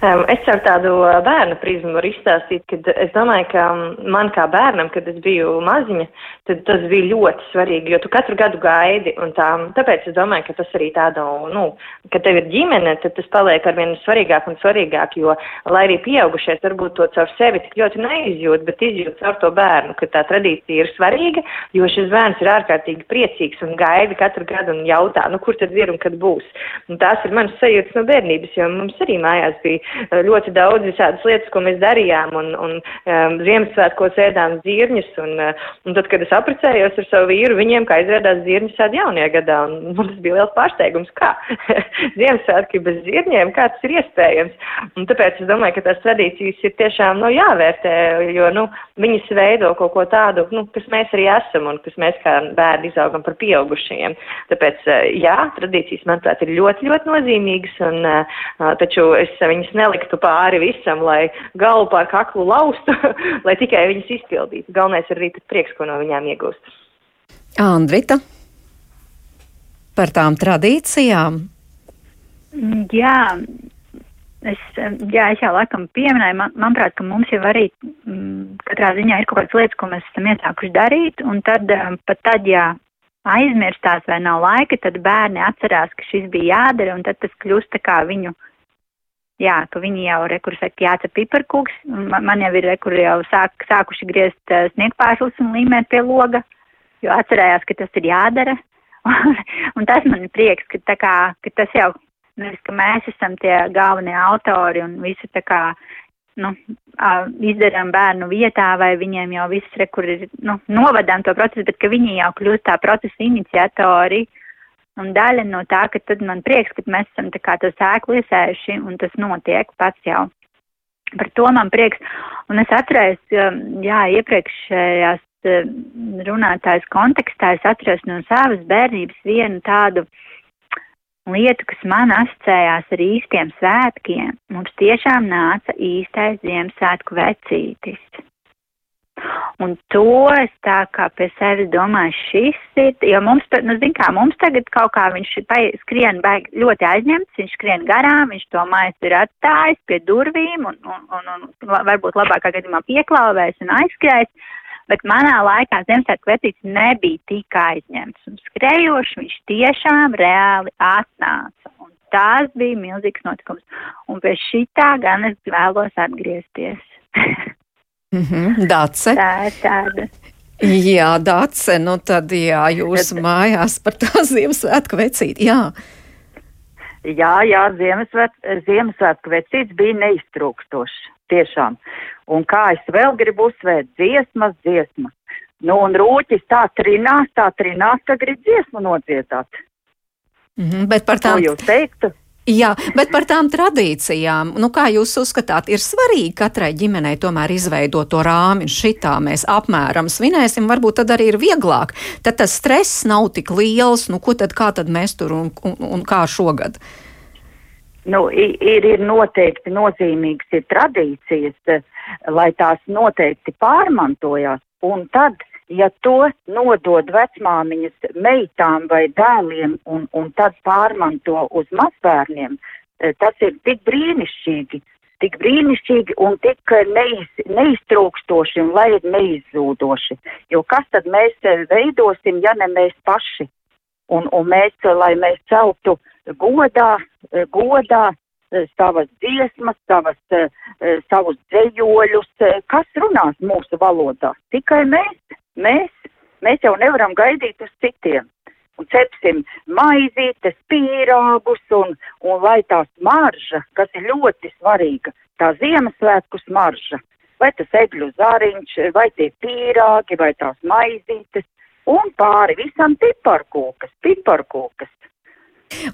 Um, es ar tādu uh, bērnu prizmu varu izstāstīt, ka es domāju, ka um, man kā bērnam, kad es biju maziņa, tad tas bija ļoti svarīgi, jo tu katru gadu gaidi, un tā, tāpēc es domāju, ka tas arī tāda, nu, ka tev ir ģimene, tad tas paliek ar vien svarīgāk un svarīgāk, jo, lai arī pieaugušies, varbūt to caur sevi tik ļoti neizjūt, bet izjūt caur to bērnu, ka tā tradīcija ir svarīga, jo šis bērns ir ārkārtīgi priecīgs un gaida katru gadu un jautā, nu, kur tad ir un kad būs. Un tās ir manas sajūtas no bērnības, jo mums arī mājās bija [LAUGHS] ļoti daudz visādas lietas, ko mēs darījām, un, un um, Ziemassvētkos ēdām zirņus, un, uh, un tad, kad es aprecējos ar savu vīru, viņiem, kā izrādās zirņus ēd jaunajā gadā, un [LAUGHS] mums bija liels pārsteigums, kā [LAUGHS] Ziemassvētki bez zirņiem, kā tas ir iespējams. Un tāpēc es domāju, ka tās tradīcijas ir tiešām, nu, jāvērtē, jo, nu, viņas veido kaut ko tādu, nu, kas mēs arī esam, un kas mēs kā bērni izaugam par pieaugušajiem. Tāpēc, uh, jā, tradīcijas, manuprāt, ir ļoti, ļoti nozīmīgas, un, uh, taču es viņas neliktu pāri visam, lai galvu pār kaklu laustu, [LAUGHS] lai tikai viņas izpildītu. Galvenais ir arī prieks, ko no viņām iegūst. Andrita, par tām tradīcijām. Jā, es, jā, es jau laikam pieminēju, man, manuprāt, ka mums jau arī m, katrā ziņā ir kaut kādas lietas, ko mēs esam iesākuši darīt, un tad pat tad, ja aizmirstās vai nav laika, tad bērni atcerās, ka šis bija jādara, un tad tas kļūst tā kā viņu jā, ka viņi jau rekur saka jācep piparkūks, man, man jau ir rekur jau sāk, sākuši griezt uh, sniegpāršus un līmēt pie loga, jo atcerējās, ka tas ir jādara. [LAUGHS] un tas man ir prieks, ka tā kā, ka tas jau Nevis, ka mēs esam tie galvenie autori un visu tā kā, nu, izdarām bērnu vietā vai viņiem jau viss, re, kur ir, nu, novadām to procesu, bet ka viņi jau kļūst tā procesa iniciatori. Un daļa no tā, ka tad man prieks, ka mēs esam tā kā to sēklu iesējuši un tas notiek pats jau. Par to man prieks. Un es atceros, jā, iepriekšējās runātājas kontekstā es atceros no savas bērnības vienu tādu lietu, kas man asociējās ar īstiem svētkiem. Mums tiešām nāca īstais Ziemassvētku vecītis. Un to es tā kā pie sevis domāju, šis ir, jo mums, nu, zin kā, mums tagad kaut kā viņš skrien baig ļoti aizņemts, viņš skrien garām, viņš to mājas ir atstājis pie durvīm un, un, un, un varbūt labākā gadījumā pieklāvēs un aizskrējis, bet manā laikā Ziemassvētku vecīts nebija tik aizņemts un skrejoši viņš tiešām reāli atnāca. Un tās bija milzīgs notikums. Un pie šitā gan es vēlos atgriezties. [LAUGHS] Mm -hmm, Dace. Tā ir tāda. Jā, Dace, nu tad jā, jūsu mājās par tā [LAUGHS] Ziemassvētku vecīti, jā. Jā, jā, Ziemassvētku, Ziemassvētku vecīts bija neiztrūkstošs, tiešām. Un kā es vēl gribu uzsvērt, dziesmas, dziesmas. Nu, un rūķis tā trinās, tā trinās, ka grib dziesmu nodziedāt. Mm -hmm, bet par tām. Ko jūs teiktu? Jā, bet par tām tradīcijām, nu kā jūs uzskatāt, ir svarīgi katrai ģimenei tomēr izveidot to rāmi, šitā mēs apmēram svinēsim, varbūt tad arī ir vieglāk. Tad tas stress nav tik liels, nu ko tad kā tad mēs tur un, un, un kā šogad? Nu, ir, ir noteikti nozīmīgas ir tradīcijas, lai tās noteikti pārmantojās, un tad ja to nodod vecmāmiņas meitām vai dēliem un, un tad pārmanto uz mazbērniem, e, tas ir tik brīnišķīgi, tik brīnišķīgi un tik neiz, neiztrūkstoši un lai ir neizzūdoši. Jo kas tad mēs e, veidosim, ja ne mēs paši? Un, un mēs, lai mēs celtu godā, e, godā savas dziesmas, savas, savus dzējoļus, kas runās mūsu valodā? Tikai mēs. Mēs, mēs jau nevaram gaidīt uz citiem. Un cepsim maizītes, pīrāgus un, un lai tā smarža, kas ir ļoti svarīga, tā Ziemassvētku smarža, vai tas egļu zariņš, vai tie pīrāgi, vai tās maizītes, un pāri visam piparkūkas, piparkūkas.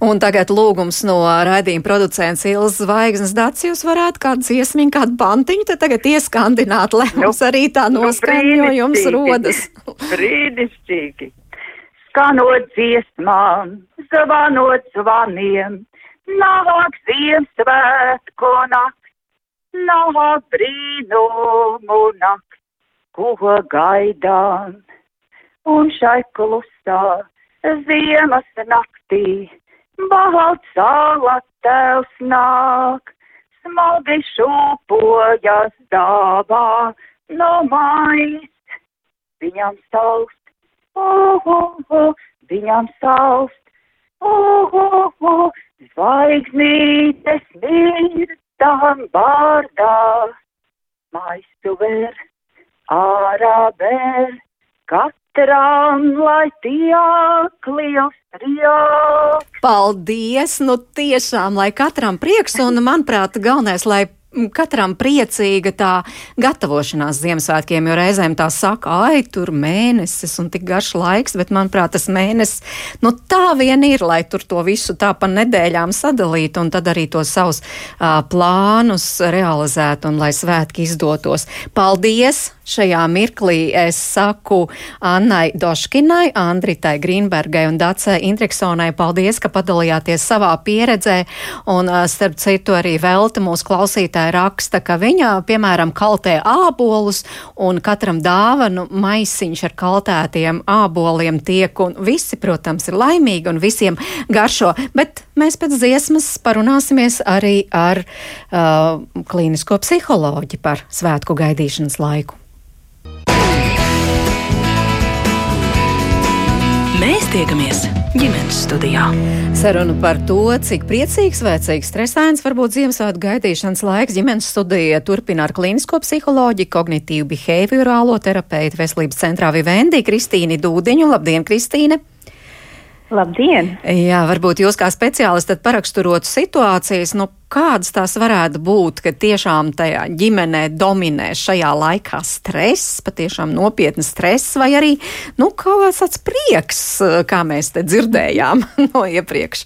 Un tagad lūgums no raidījuma producents Ilzas Zvaigznes Dats, jūs varētu kādu dziesmiņu, kādu pantiņu te tagad ieskandināt, lai nu, mums arī tā noskaņojums nu, rodas. [LAUGHS] brīnišķīgi. Skanot dziesmām, zvanot zvaniem, nāk Ziemassvētku nakts, nāk brīnumu nakts, ko gaidām. Un šai klusā ziemas naktī balts salas tevs nāk, smagi šūpojas dāvā no mājas, viņam saust, oh, oh, viņam saust, oh, oh, zvaigznītes mirstam bārdā, maistu ver, ārā ver, katram, lai tiek liels prieks. Paldies! Nu tiešām, lai katram prieks un, manuprāt, galvenais, lai katram priecīga tā gatavošanās Ziemassvētkiem, jo reizēm tā saka, ai, tur mēnesis un tik garš laiks, bet manuprāt, tas mēnesis, nu tā vien ir, lai tur to visu tā pa nedēļām sadalītu un tad arī tos savus uh, plānus realizētu un lai svētki izdotos. Paldies! Šajā mirklī es saku Annai Doškinai, Andritai Grīnbergai un Dacei Indriksonai paldies, ka padalījāties savā pieredzē un, starp citu, arī Velta mūsu klausītāja raksta, ka viņa, piemēram, kaltē ābolus un katram dāvanu maisiņš ar kaltētiem āboliem tiek un visi, protams, ir laimīgi un visiem garšo, bet mēs pēc dziesmas parunāsimies arī ar uh, klīnisko psiholoģi par svētku gaidīšanas laiku. Mēs tiekamies ģimenes studijā. Saruna par to, cik priecīgs vai cik stresains var būt Ziemassvētku gaidīšanas laiks. Ģimenes studija turpina ar klīnisko psiholoģiju, kognitīvu behaviorālo terapeitu veselības centrā Vivendi Kristīni Dūdiņu. Labdien, Kristīne! Labdien! Jā, varbūt jūs kā speciālisti paraksturotu situācijas, nu, kādas tās varētu būt, ka tiešām tajā ģimenē dominē šajā laikā stress, patiešām nopietnas stress, vai arī, nu, kaut kāds prieks, kā mēs te dzirdējām [LAUGHS] no iepriekš.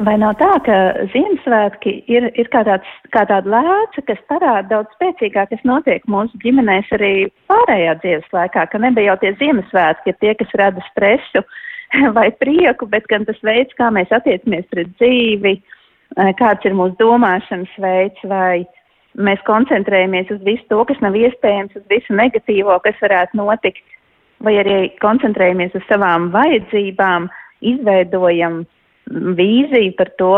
Vai nav tā, ka Ziemassvētki ir, ir kā, tāds, kā tāda lēca, kas parāda daudz spēcīgāk, kas notiek mūsu ģimenēs arī pārējā dzīves laikā, ka nebija jau tie Ziemassvētki, tie, kas rada stresu [LAUGHS] vai prieku, bet gan tas veids, kā mēs attiecamies pret dzīvi, eh, kāds ir mūsu domāšanas veids, vai mēs koncentrējamies uz visu to, kas nav iespējams, uz visu negatīvo, kas varētu notikt, vai arī koncentrējamies uz savām vajadzībām, izveidojam vīziju par to,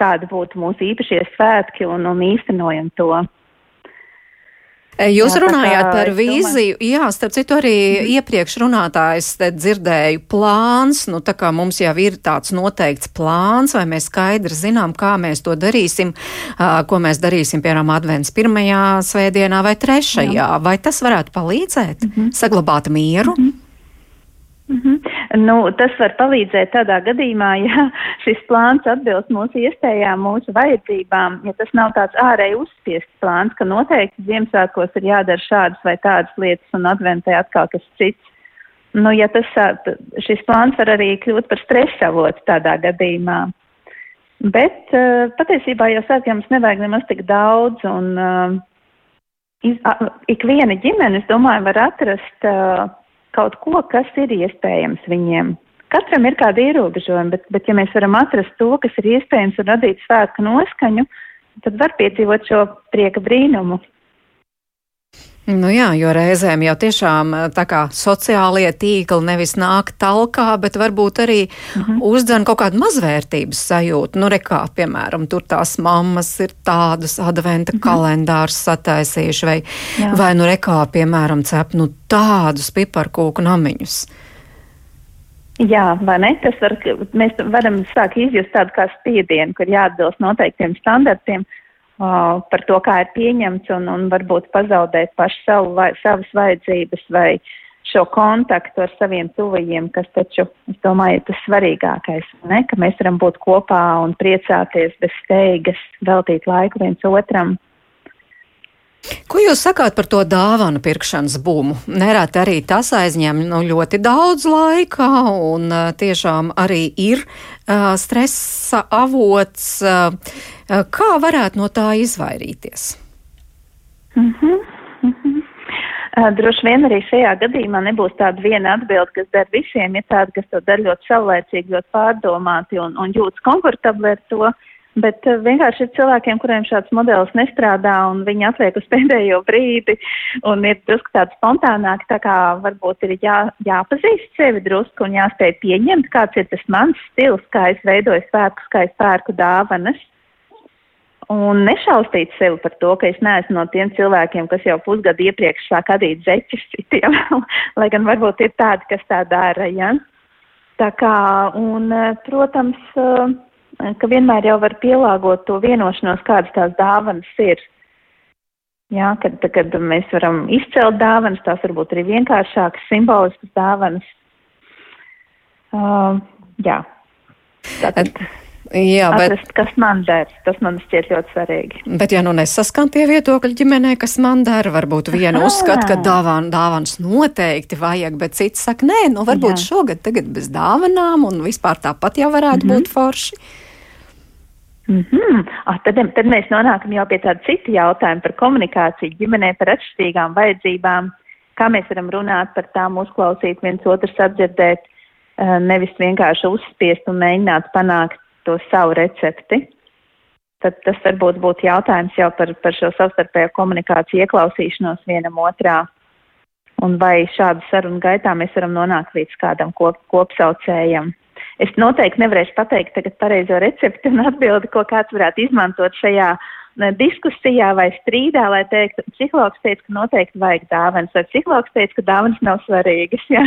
kāda būtu mūsu īpašie svētki un, un īstenojam to. Jūs jā, runājāt par vīziju, jā, starp citu arī mm. iepriekš runātājs dzirdēju plāns, nu tā kā mums jau ir tāds noteikts plāns, vai mēs skaidri zinām, kā mēs to darīsim, ko mēs darīsim, piemēram, advents pirmajā svētdienā vai trešajā, jā. vai tas varētu palīdzēt, mm -hmm. saglabāt mieru? Mm -hmm. Mm -hmm. Nu, tas var palīdzēt tādā gadījumā, [LAUGHS] ja šis plāns atbilst mūsu iespējām, mūsu vajadzībām, ja tas nav tāds ārēji uzspiests plāns, ka noteikti Ziemassvētkos ir jādara šādas vai tādas lietas un adventē atkal kas cits. Nu, ja tas, šis plāns var arī kļūt par stresa avotu tādā gadījumā. Bet uh, patiesībā jau svētkiem mums nevajag nemaz tik daudz, un uh, iz, uh, ik viena ģimene, es domāju, var atrast uh, kaut ko, kas ir iespējams viņiem. Katram ir kādi ierobežojumi, bet, bet ja mēs varam atrast to, kas ir iespējams un radīt svētku noskaņu, tad var piedzīvot šo prieka brīnumu. Nu jā, jo reizēm jau tiešām eh, tā kā sociālie tīkli nevis nāk talkā, bet varbūt arī uh mhm. -huh. uzdzen kaut kādu mazvērtības sajūtu. Nu, rekā, piemēram, tur tās mammas ir tādas adventa uh mhm. -huh. kalendārus sataisījuši, vai, jā. vai nu rekā, piemēram, cep nu tādus piparkūku namiņus. Jā, vai ne? Tas var, mēs varam sākt izjust tādu kā spiedienu, kur jāatbilst noteiktiem standartiem. Uh, par to, kā ir pieņemts un, un varbūt pazaudēt pašu savu, vai, savas vajadzības vai šo kontaktu ar saviem tuvajiem, kas taču, es domāju, ir tas svarīgākais, ne? ka mēs varam būt kopā un priecāties bez steigas, veltīt laiku viens otram. Ko jūs sakāt par to dāvanu pirkšanas būmu? Nereti arī tas aizņem nu, ļoti daudz laika un tiešām arī ir uh, stresa avots. Uh, kā varētu no tā izvairīties? Mm -hmm. Mm -hmm. Droši vien arī šajā gadījumā nebūs tāda viena atbilde, kas der visiem. Ir tāda, kas to dara ļoti saulēcīgi, ļoti pārdomāti un, un jūtas komfortabli ar to. Bet vienkārši ir cilvēkiem, kuriem šāds modelis nestrādā un viņi atliek uz [LAUGHS] pēdējo brīdi un ir drusku tādi spontānāki, tā kā varbūt ir jā, jāpazīst sevi drusku un jāspēj pieņemt, kāds ir tas mans stils, kā es veidoju svētkus, kā es pērku dāvanas. Un nešaustīt sevi par to, ka es neesmu no tiem cilvēkiem, kas jau pusgadu iepriekš sāk adīt zeķus citiem, [LAUGHS] lai gan varbūt ir tādi, kas tā dara, ja? Tā kā, un, uh, protams, uh, ka vienmēr jau var pielāgot to vienošanos, kādas tās dāvanas ir. Jā, kad, kad mēs varam izcelt dāvanas, tās varbūt arī vienkāršākas, simboliskas dāvanas. Uh, jā. Tātad, Jā, bet atrast, kas man der, tas man šķiet ļoti svarīgi. Bet, ja nu nesaskan tie viedokļi ģimenē, kas man der, varbūt viena uzskata, ka dāvān, dāvāns noteikti vajag, bet cits saka, nē, nu varbūt Jā. šogad tagad bez dāvanām un vispār tāpat jau varētu mm -hmm. būt forši. Mm -hmm. ah, tad, tad mēs nonākam jau pie tāda cita jautājuma par komunikāciju ģimenē, par atšķirīgām vajadzībām, kā mēs varam runāt par tām, uzklausīt viens otru sadzirdēt, eh, nevis vienkārši uzspiest un mēģināt panākt to savu recepti. Tad tas varbūt būtu jautājums jau par, par šo savstarpējo komunikāciju, ieklausīšanos vienam otrā. Un vai šādu sarunu gaitā mēs varam nonākt līdz kādam kop, kopsaucējam. Es noteikti nevarēšu pateikt tagad pareizo recepti un atbildi, ko kāds varētu izmantot šajā diskusijā vai strīdā, lai teiktu, psihologs teica, ka noteikti vajag dāvanas, vai psihologs teica, ka dāvanas nav svarīgas. [LAUGHS] Jā.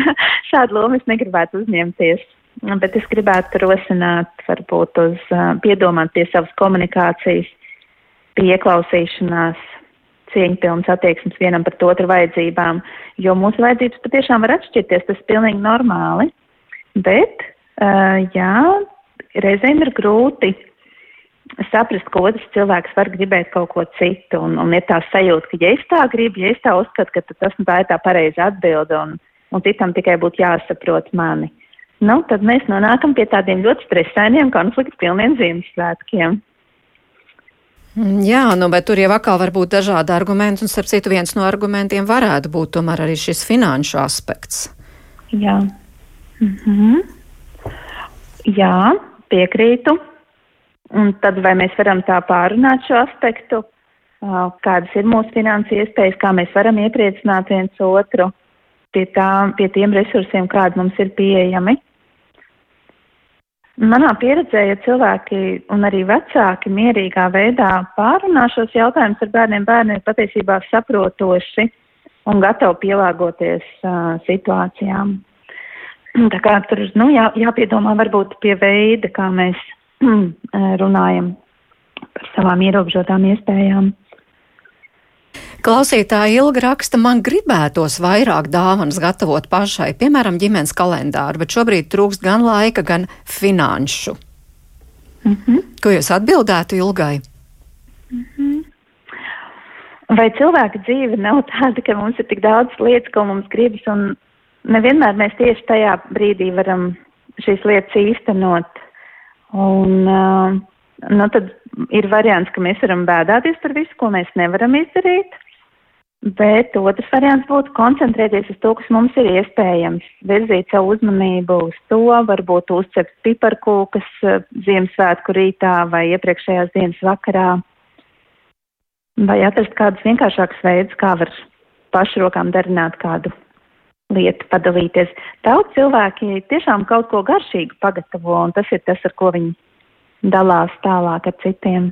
Šādu lomu es negribētu uzņemties. Bet es gribētu rosināt, varbūt uz uh, piedomāt pie savas komunikācijas, pie ieklausīšanās, cieņpilnas attieksmes vienam pret otru vajadzībām, jo mūsu vajadzības patiešām var atšķirties, tas ir pilnīgi normāli. Bet, uh, jā, reizēm ir grūti saprast, ka otrs cilvēks var gribēt kaut ko citu, un, un ir tā sajūta, ka ja es tā gribu, ja es tā uzskatu, ka tas nu, tā ir tā pareiza atbilde, un, un citam tikai būtu jāsaprot mani. Nu, tad mēs nonākam pie tādiem ļoti stresainiem, konfliktu pilniem Ziemassvētkiem. Mm, jā, nu, bet tur jau atkal var būt dažādi argumenti, un starp citu viens no argumentiem varētu būt tomēr arī šis finanšu aspekts. Jā. Mhm. Jā, piekrītu. Un tad vai mēs varam tā pārunāt šo aspektu, kādas ir mūsu finansu iespējas, kā mēs varam iepriecināt viens otru pie, tā, pie tiem resursiem, kādi mums ir pieejami. Manā pieredzē, ja cilvēki un arī vecāki mierīgā veidā pārunā šos jautājumus ar bērniem, bērni ir patiesībā saprotoši un gatavi pielāgoties uh, situācijām. [CLEARS THROAT] Tā kā tur nu, jā, jāpiedomā varbūt pie veida, kā mēs [CLEARS THROAT] runājam par savām ierobežotām iespējām. Klausītāji ilgi raksta, man gribētos vairāk dāvanas gatavot pašai, piemēram, ģimenes kalendāru, bet šobrīd trūkst gan laika, gan finanšu. Mm -hmm. Ko jūs atbildētu ilgai? Mm -hmm. Vai cilvēka dzīve nav tāda, ka mums ir tik daudz lietas, ko mums gribas, un nevienmēr mēs tieši tajā brīdī varam šīs lietas īstenot? Un, uh, nu, tad ir variants, ka mēs varam bēdāties par visu, ko mēs nevaram izdarīt. Bet otrs variants būtu koncentrēties uz to, kas mums ir iespējams, virzīt savu uzmanību uz to, varbūt uzcept piparkūkas eh, Ziemassvētku rītā vai iepriekšējās dienas vakarā, vai atrast kādus vienkāršākus veidus, kā var pašrokām darināt kādu lietu, padalīties. Daudz cilvēki tiešām kaut ko garšīgu pagatavo, un tas ir tas, ar ko viņi dalās tālāk ar citiem.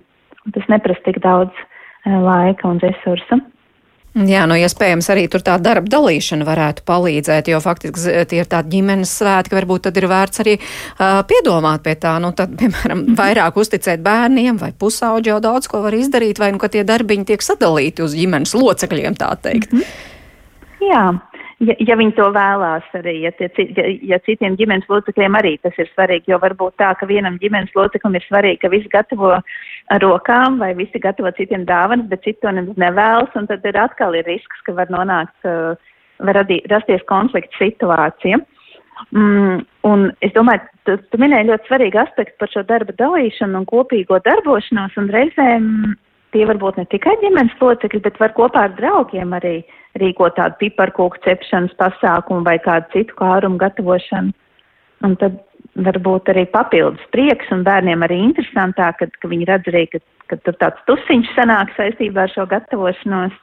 Tas neprasa tik daudz eh, laika un resursu. Jā, nu iespējams arī tur tā darba dalīšana varētu palīdzēt, jo faktiski tie ir tādi ģimenes svētki, varbūt tad ir vērts arī uh, piedomāt pie tā, nu tad, piemēram, [LAUGHS] vairāk uzticēt bērniem vai pusauģi jau daudz ko var izdarīt, vai nu, ka tie darbiņi tiek sadalīti uz ģimenes locekļiem, tā teikt. Mm -hmm. Jā, ja, ja viņi to vēlās arī, ja, tie, ja, ja citiem ģimenes locekļiem arī tas ir svarīgi, jo varbūt tā, ka vienam ģimenes loceklim ir svarīgi, ka viss gatavo rokām vai visi gatavo citiem dāvanas, bet citi to nevēlas, un tad ir atkal ir risks, ka var nonākt, uh, var radī, rasties konflikts situācija. Mm, un es domāju, tu, tu minēji ļoti svarīgu aspektu par šo darba dalīšanu un kopīgo darbošanos, un reizēm tie var būt ne tikai ģimenes locekļi, bet var kopā ar draugiem arī rīkot tādu piparkūku cepšanas pasākumu vai kādu citu kārumu gatavošanu. Un tad varbūt arī papildus prieks un bērniem arī interesantāk, kad, ka viņi redz arī, ka, ka tur tāds tusiņš sanāk saistībā ar šo gatavošanos.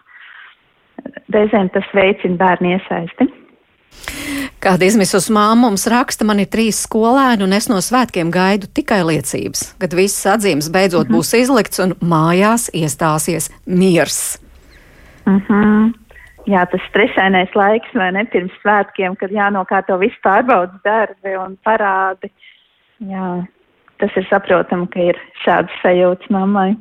Reizēm tas veicina bērnu iesaisti. Kāda izmisus māma mums raksta, man ir trīs skolēni un es no svētkiem gaidu tikai liecības, kad visas atzīmes beidzot mm -hmm. būs izlikts un mājās iestāsies miers. Mm -hmm. Jā, tas stresainais laiks, vai ne, pirms svētkiem, kad jānokārto visu pārbaudas darbi un parādi. Jā, tas ir saprotami, ka ir šādas sajūtas mammai.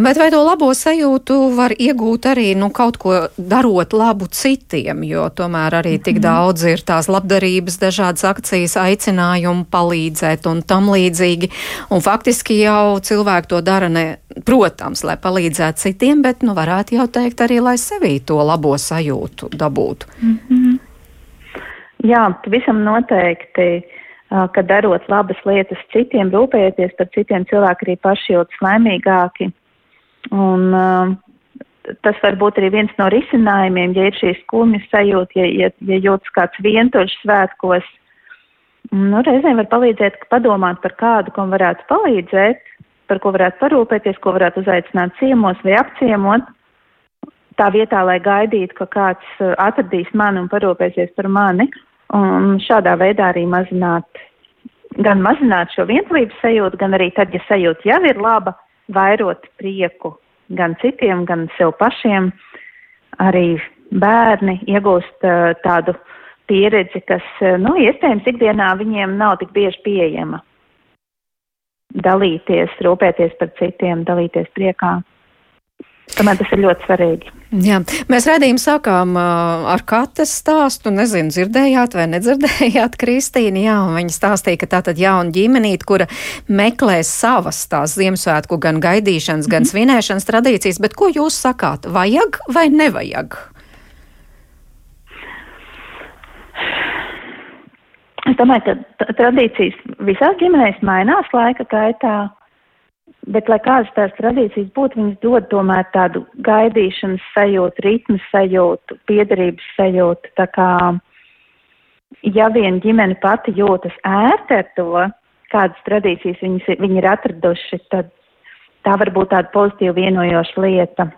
Bet vai to labo sajūtu var iegūt arī nu, kaut ko darot labu citiem, jo tomēr arī tik mhm. daudz ir tās labdarības, dažādas akcijas, aicinājumi palīdzēt un tam līdzīgi. Un faktiski jau cilvēki to dara ne, protams, lai palīdzētu citiem, bet nu, varētu jau teikt arī, lai sevī to labo sajūtu dabūtu. Mm -hmm. Jā, pavisam noteikti ka darot labas lietas citiem, rūpējoties par citiem, cilvēki arī paši jūtas laimīgāki. Un, uh, tas var būt arī viens no risinājumiem, ja ir šī skumja sajūta, ja, ja, ja jūtas kāds vientuļš svētkos. Nu, reizēm var palīdzēt padomāt par kādu, kam varētu palīdzēt, par ko varētu parūpēties, ko varētu uzaicināt ciemos vai apciemot. Tā vietā, lai gaidītu, ka kāds atradīs mani un parūpēsies par mani, un šādā veidā arī mazināt, gan mazināt šo vientulības sajūtu, gan arī tad, ja sajūta jau ir laba, vairot prieku gan citiem, gan sev pašiem. Arī bērni iegūst uh, tādu pieredzi, kas, uh, nu, iespējams, ikdienā viņiem nav tik bieži pieejama. Dalīties, rūpēties par citiem, dalīties priekā. Tomēr tas ir ļoti svarīgi. Jā, mēs redzījām, sākām uh, ar kates stāstu. Nezinu, dzirdējāt vai nedzirdējāt Kristīnu. Jā, viņa stāstīja, ka tā tad jauna ģimenīte, kura meklē savas tās Ziemassvētku gan gaidīšanas, gan svinēšanas tradīcijas. Bet ko jūs sakāt? Vajag vai nevajag? Es domāju, ka tradīcijas visās ģimenēs mainās laika gaitā. Bet, lai kādas tās tradīcijas būtu, viņas dod tomēr tādu gaidīšanas sajūtu, ritmu sajūtu, piederības sajūtu. Tā kā, ja vien ģimene pati jūtas ērti ar to, kādas tradīcijas viņas, viņi ir atraduši, tad tā var būt tāda pozitīva vienojoša lieta,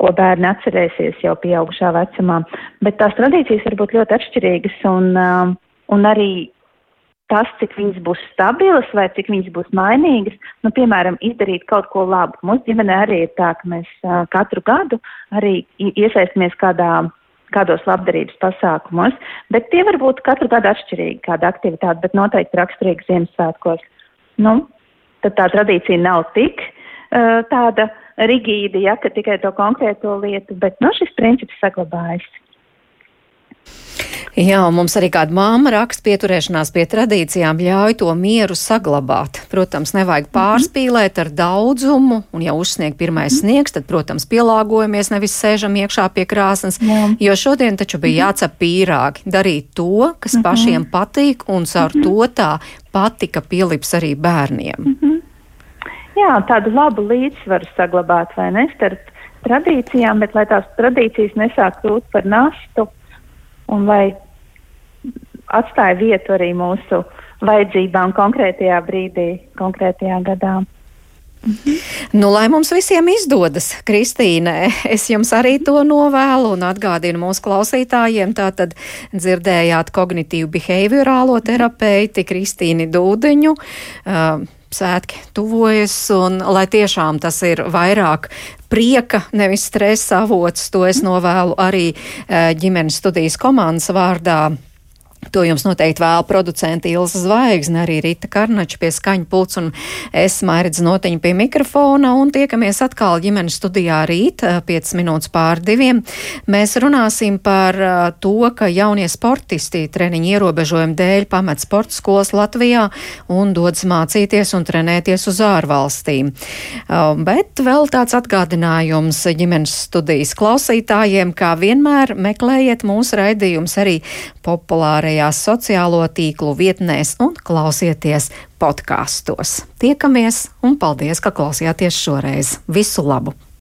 ko bērni atcerēsies jau pieaugušā vecumā. Bet tās tradīcijas var būt ļoti atšķirīgas un, um, un arī tas, cik viņas būs stabilas vai cik viņas būs mainīgas, nu, piemēram, izdarīt kaut ko labu. Mūsu ģimenē arī ir tā, ka mēs uh, katru gadu arī iesaistamies kādā, kādos labdarības pasākumos, bet tie var būt katru gadu atšķirīgi, kāda aktivitāte, bet noteikti raksturīgi Ziemassvētkos. Nu, tad tā tradīcija nav tik uh, tāda rigīda, ja, ka tikai to konkrēto lietu, bet, nu, šis princips saglabājas. Jā, un mums arī kāda māma raksta pieturēšanās pie tradīcijām ļauj to mieru saglabāt. Protams, nevajag mhm. pārspīlēt ar daudzumu, un ja uzsnieg pirmais mhm. sniegs, tad, protams, pielāgojamies, nevis sēžam iekšā pie krāsnes, Jā. jo šodien taču bija mhm. jācep pīrāgi, darīt to, kas pašiem patīk, un caur to tā patika pielips arī bērniem. Jā, tādu labu līdzsvaru saglabāt, vai ne, starp tradīcijām, bet lai tās tradīcijas nesāk kļūt par nastu un lai atstāja vietu arī mūsu vajadzībām konkrētajā brīdī, konkrētajā gadā. Mhm. Nu, lai mums visiem izdodas, Kristīne, [LAUGHS] es jums arī to novēlu un atgādinu mūsu klausītājiem. Tātad dzirdējāt kognitīvu behaviorālo terapeiti Kristīni Dūdeņu. Uh, svētki tuvojas, un lai tiešām tas ir vairāk prieka, nevis stresa avots, to es novēlu arī uh, ģimenes studijas komandas vārdā. To jums noteikti vēl producenta Ilza Zvaigzne, arī Rita Karnača pie skaņa pults un es Mairidz Notiņa pie mikrofona un tiekamies atkal ģimenes studijā rīt, 5 minūtes pār diviem. Mēs runāsim par to, ka jaunie sportisti treniņu ierobežojumu dēļ pamet sporta skolas Latvijā un dodas mācīties un trenēties uz ārvalstīm. Bet vēl tāds atgādinājums ģimenes studijas klausītājiem, kā vienmēr meklējiet mūsu raidījums arī populārai pārējās sociālo tīklu vietnēs un klausieties podkāstos. Tiekamies un paldies, ka klausījāties šoreiz. Visu labu!